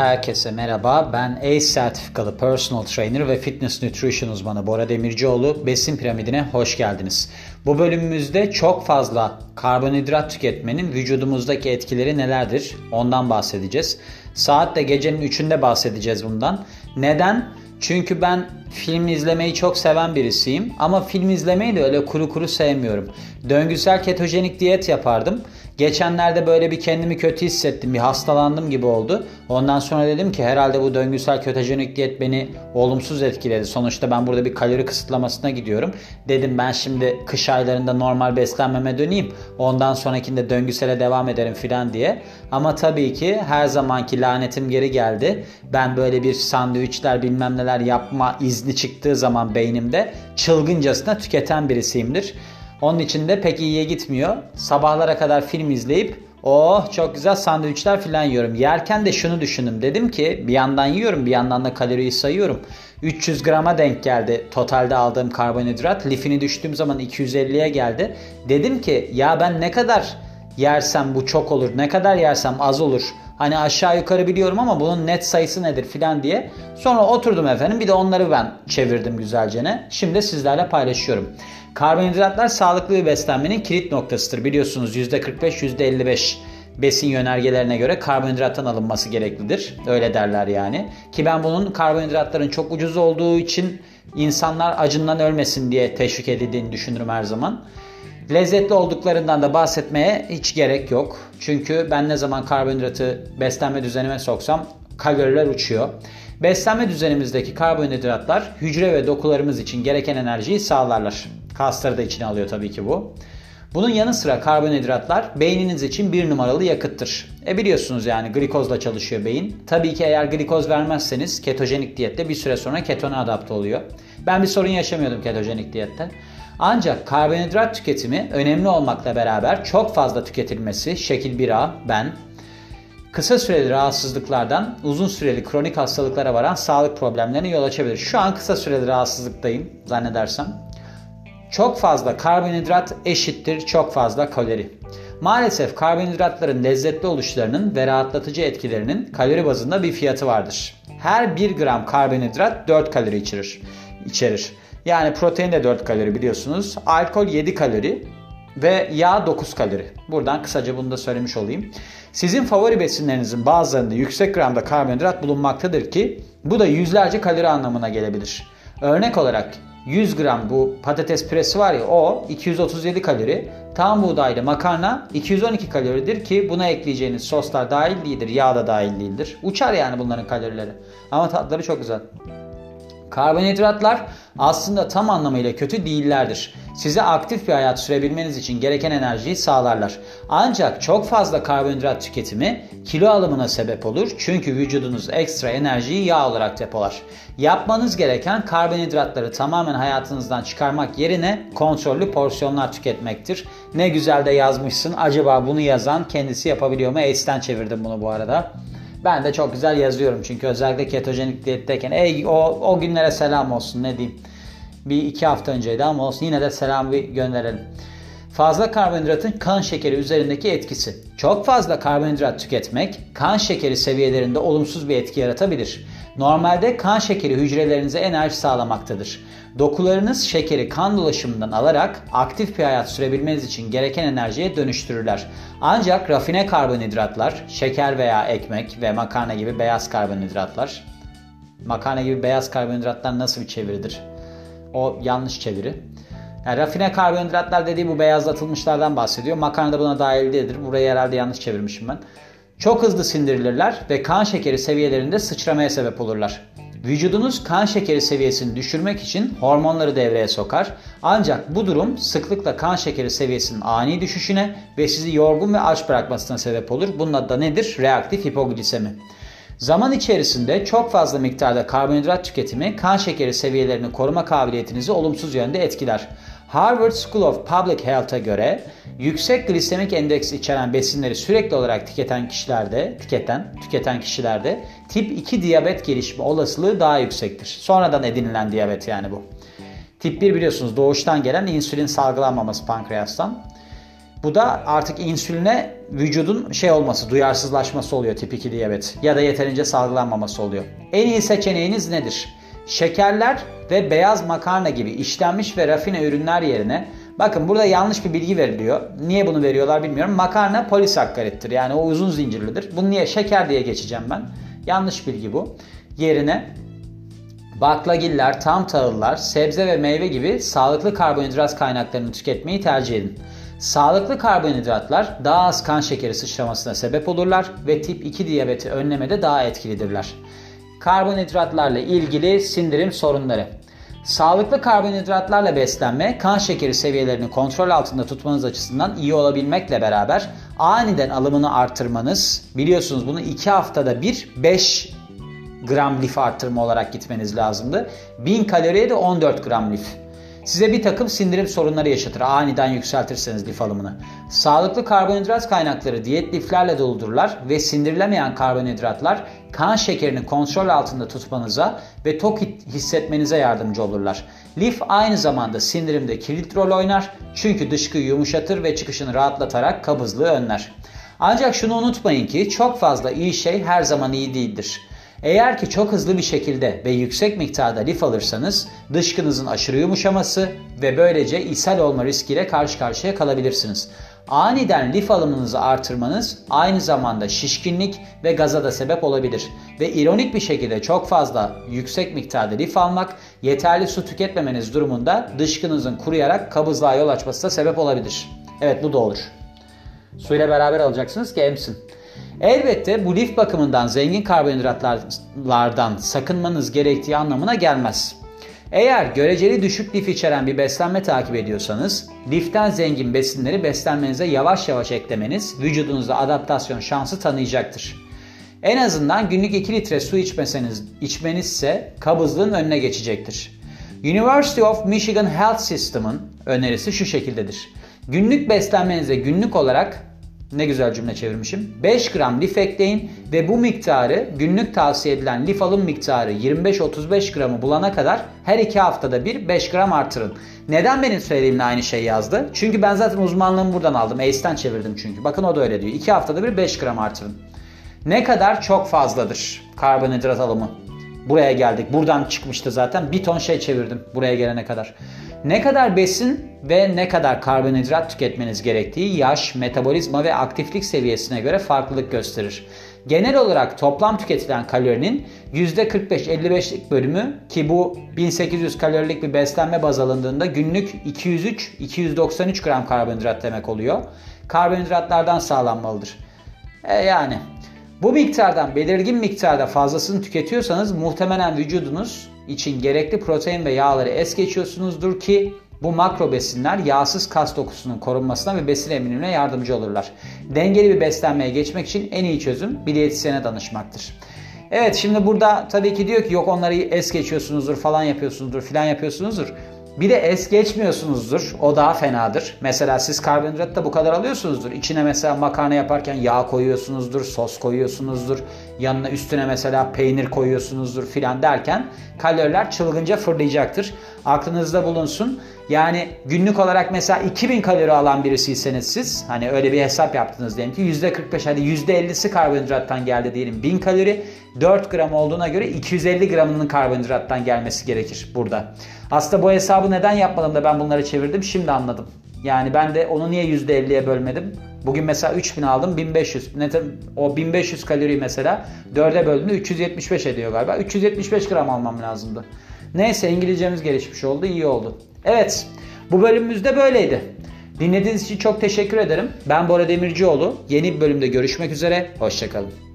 Herkese merhaba. Ben ACE sertifikalı personal trainer ve fitness nutrition uzmanı Bora Demircioğlu. Besin piramidine hoş geldiniz. Bu bölümümüzde çok fazla karbonhidrat tüketmenin vücudumuzdaki etkileri nelerdir? Ondan bahsedeceğiz. Saat de gecenin 3'ünde bahsedeceğiz bundan. Neden? Çünkü ben film izlemeyi çok seven birisiyim ama film izlemeyi de öyle kuru kuru sevmiyorum. Döngüsel ketojenik diyet yapardım. Geçenlerde böyle bir kendimi kötü hissettim. Bir hastalandım gibi oldu. Ondan sonra dedim ki herhalde bu döngüsel ketojenik diyet beni olumsuz etkiledi. Sonuçta ben burada bir kalori kısıtlamasına gidiyorum. Dedim ben şimdi kış aylarında normal beslenmeme döneyim. Ondan sonrakinde döngüsele devam ederim filan diye. Ama tabii ki her zamanki lanetim geri geldi. Ben böyle bir sandviçler bilmem neler yapma izni çıktığı zaman beynimde çılgıncasına tüketen birisiyimdir. Onun için de pek iyiye gitmiyor. Sabahlara kadar film izleyip oh çok güzel sandviçler falan yiyorum. Yerken de şunu düşündüm. Dedim ki bir yandan yiyorum bir yandan da kaloriyi sayıyorum. 300 grama denk geldi totalde aldığım karbonhidrat. Lifini düştüğüm zaman 250'ye geldi. Dedim ki ya ben ne kadar yersem bu çok olur, ne kadar yersem az olur. Hani aşağı yukarı biliyorum ama bunun net sayısı nedir filan diye. Sonra oturdum efendim bir de onları ben çevirdim güzelce ne. Şimdi sizlerle paylaşıyorum. Karbonhidratlar sağlıklı bir beslenmenin kilit noktasıdır. Biliyorsunuz %45 %55 besin yönergelerine göre karbonhidrattan alınması gereklidir. Öyle derler yani. Ki ben bunun karbonhidratların çok ucuz olduğu için insanlar acından ölmesin diye teşvik edildiğini düşünürüm her zaman. Lezzetli olduklarından da bahsetmeye hiç gerek yok. Çünkü ben ne zaman karbonhidratı beslenme düzenime soksam kaloriler uçuyor. Beslenme düzenimizdeki karbonhidratlar hücre ve dokularımız için gereken enerjiyi sağlarlar. Kasları da içine alıyor tabii ki bu. Bunun yanı sıra karbonhidratlar beyniniz için bir numaralı yakıttır. E biliyorsunuz yani glikozla çalışıyor beyin. Tabii ki eğer glikoz vermezseniz ketojenik diyette bir süre sonra ketona adapte oluyor. Ben bir sorun yaşamıyordum ketojenik diyette. Ancak karbonhidrat tüketimi önemli olmakla beraber çok fazla tüketilmesi şekil 1A ben kısa süreli rahatsızlıklardan uzun süreli kronik hastalıklara varan sağlık problemlerine yol açabilir. Şu an kısa süreli rahatsızlıktayım zannedersem. Çok fazla karbonhidrat eşittir çok fazla kalori. Maalesef karbonhidratların lezzetli oluşlarının ve rahatlatıcı etkilerinin kalori bazında bir fiyatı vardır. Her 1 gram karbonhidrat 4 kalori içerir. içerir. Yani protein de 4 kalori biliyorsunuz. Alkol 7 kalori ve yağ 9 kalori. Buradan kısaca bunu da söylemiş olayım. Sizin favori besinlerinizin bazılarında yüksek gramda karbonhidrat bulunmaktadır ki bu da yüzlerce kalori anlamına gelebilir. Örnek olarak 100 gram bu patates püresi var ya o 237 kalori. Tam buğdaylı makarna 212 kaloridir ki buna ekleyeceğiniz soslar dahil değildir. Yağ da dahil değildir. Uçar yani bunların kalorileri. Ama tatları çok güzel. Karbonhidratlar aslında tam anlamıyla kötü değillerdir. Size aktif bir hayat sürebilmeniz için gereken enerjiyi sağlarlar. Ancak çok fazla karbonhidrat tüketimi kilo alımına sebep olur. Çünkü vücudunuz ekstra enerjiyi yağ olarak depolar. Yapmanız gereken karbonhidratları tamamen hayatınızdan çıkarmak yerine kontrollü porsiyonlar tüketmektir. Ne güzel de yazmışsın. Acaba bunu yazan kendisi yapabiliyor mu? Ace'den çevirdim bunu bu arada. Ben de çok güzel yazıyorum çünkü özellikle ketojenik diyetteyken ey o, o günlere selam olsun ne diyeyim. Bir iki hafta önceydi ama olsun yine de selam bir gönderelim. Fazla karbonhidratın kan şekeri üzerindeki etkisi. Çok fazla karbonhidrat tüketmek kan şekeri seviyelerinde olumsuz bir etki yaratabilir. Normalde kan şekeri hücrelerinize enerji sağlamaktadır. Dokularınız şekeri kan dolaşımından alarak aktif bir hayat sürebilmeniz için gereken enerjiye dönüştürürler. Ancak rafine karbonhidratlar, şeker veya ekmek ve makarna gibi beyaz karbonhidratlar, makarna gibi beyaz karbonhidratlar nasıl bir çeviridir? O yanlış çeviri. Yani rafine karbonhidratlar dediği bu beyazlatılmışlardan bahsediyor. Makarna da buna dahil değildir. Burayı herhalde yanlış çevirmişim ben. Çok hızlı sindirilirler ve kan şekeri seviyelerinde sıçramaya sebep olurlar. Vücudunuz kan şekeri seviyesini düşürmek için hormonları devreye sokar. Ancak bu durum sıklıkla kan şekeri seviyesinin ani düşüşüne ve sizi yorgun ve aç bırakmasına sebep olur. Bunun adı da nedir? Reaktif hipoglisemi. Zaman içerisinde çok fazla miktarda karbonhidrat tüketimi kan şekeri seviyelerini koruma kabiliyetinizi olumsuz yönde etkiler. Harvard School of Public Health'a göre yüksek glisemik endeks içeren besinleri sürekli olarak tüketen kişilerde, tüketen, tüketen kişilerde tip 2 diyabet gelişme olasılığı daha yüksektir. Sonradan edinilen diyabet yani bu. Tip 1 biliyorsunuz doğuştan gelen insülin salgılanmaması pankreastan. Bu da artık insüline vücudun şey olması, duyarsızlaşması oluyor tip 2 diyabet ya da yeterince salgılanmaması oluyor. En iyi seçeneğiniz nedir? Şekerler ve beyaz makarna gibi işlenmiş ve rafine ürünler yerine bakın burada yanlış bir bilgi veriliyor. Niye bunu veriyorlar bilmiyorum. Makarna polisakkarittir. Yani o uzun zincirlidir. Bunu niye şeker diye geçeceğim ben. Yanlış bilgi bu. Yerine baklagiller, tam tahıllar, sebze ve meyve gibi sağlıklı karbonhidrat kaynaklarını tüketmeyi tercih edin. Sağlıklı karbonhidratlar daha az kan şekeri sıçramasına sebep olurlar ve tip 2 diyabeti önlemede daha etkilidirler. Karbonhidratlarla ilgili sindirim sorunları. Sağlıklı karbonhidratlarla beslenme kan şekeri seviyelerini kontrol altında tutmanız açısından iyi olabilmekle beraber aniden alımını artırmanız biliyorsunuz bunu 2 haftada bir 5 gram lif artırma olarak gitmeniz lazımdı. 1000 kaloriye de 14 gram lif. Size bir takım sindirim sorunları yaşatır aniden yükseltirseniz lif alımını. Sağlıklı karbonhidrat kaynakları diyet liflerle doldururlar ve sindirilemeyen karbonhidratlar kan şekerini kontrol altında tutmanıza ve tok hissetmenize yardımcı olurlar. Lif aynı zamanda sindirimde kilit rol oynar çünkü dışkıyı yumuşatır ve çıkışını rahatlatarak kabızlığı önler. Ancak şunu unutmayın ki çok fazla iyi şey her zaman iyi değildir. Eğer ki çok hızlı bir şekilde ve yüksek miktarda lif alırsanız dışkınızın aşırı yumuşaması ve böylece ishal olma riskiyle karşı karşıya kalabilirsiniz. Aniden lif alımınızı artırmanız aynı zamanda şişkinlik ve gaza da sebep olabilir. Ve ironik bir şekilde çok fazla yüksek miktarda lif almak yeterli su tüketmemeniz durumunda dışkınızın kuruyarak kabızlığa yol açması da sebep olabilir. Evet bu da olur. Suyla beraber alacaksınız ki emsin. Elbette bu lif bakımından zengin karbonhidratlardan sakınmanız gerektiği anlamına gelmez. Eğer göreceli düşük lif içeren bir beslenme takip ediyorsanız, liften zengin besinleri beslenmenize yavaş yavaş eklemeniz vücudunuzda adaptasyon şansı tanıyacaktır. En azından günlük 2 litre su içmeseniz, içmenizse kabızlığın önüne geçecektir. University of Michigan Health System'ın önerisi şu şekildedir. Günlük beslenmenize günlük olarak ne güzel cümle çevirmişim. 5 gram lif ekleyin ve bu miktarı günlük tavsiye edilen lif alım miktarı 25-35 gramı bulana kadar her 2 haftada bir 5 gram artırın. Neden benim söylediğimle aynı şey yazdı? Çünkü ben zaten uzmanlığımı buradan aldım. ACE'den çevirdim çünkü. Bakın o da öyle diyor. 2 haftada bir 5 gram artırın. Ne kadar çok fazladır karbonhidrat alımı. Buraya geldik. Buradan çıkmıştı zaten. Bir ton şey çevirdim buraya gelene kadar. Ne kadar besin ve ne kadar karbonhidrat tüketmeniz gerektiği yaş, metabolizma ve aktiflik seviyesine göre farklılık gösterir. Genel olarak toplam tüketilen kalorinin %45-55'lik bölümü ki bu 1800 kalorilik bir beslenme baz alındığında günlük 203-293 gram karbonhidrat demek oluyor. Karbonhidratlardan sağlanmalıdır. E yani bu miktardan belirgin miktarda fazlasını tüketiyorsanız muhtemelen vücudunuz için gerekli protein ve yağları es geçiyorsunuzdur ki bu makro besinler yağsız kas dokusunun korunmasına ve besin emilimine yardımcı olurlar. Dengeli bir beslenmeye geçmek için en iyi çözüm bir diyetisyene danışmaktır. Evet şimdi burada tabii ki diyor ki yok onları es geçiyorsunuzdur falan yapıyorsunuzdur filan yapıyorsunuzdur. Bir de es geçmiyorsunuzdur. O daha fenadır. Mesela siz karbonhidrat da bu kadar alıyorsunuzdur. İçine mesela makarna yaparken yağ koyuyorsunuzdur, sos koyuyorsunuzdur. Yanına üstüne mesela peynir koyuyorsunuzdur filan derken kaloriler çılgınca fırlayacaktır. Aklınızda bulunsun. Yani günlük olarak mesela 2000 kalori alan birisiyseniz siz hani öyle bir hesap yaptınız diyelim ki %45 hadi %50'si karbonhidrattan geldi diyelim 1000 kalori 4 gram olduğuna göre 250 gramının karbonhidrattan gelmesi gerekir burada. Aslında bu hesabı neden yapmadım da ben bunları çevirdim şimdi anladım. Yani ben de onu niye %50'ye bölmedim? Bugün mesela 3000 aldım 1500. O 1500 kalori mesela 4'e böldüğünde 375 ediyor galiba. 375 gram almam lazımdı. Neyse İngilizcemiz gelişmiş oldu iyi oldu. Evet bu bölümümüzde böyleydi. Dinlediğiniz için çok teşekkür ederim. Ben Bora Demircioğlu. Yeni bir bölümde görüşmek üzere. Hoşçakalın.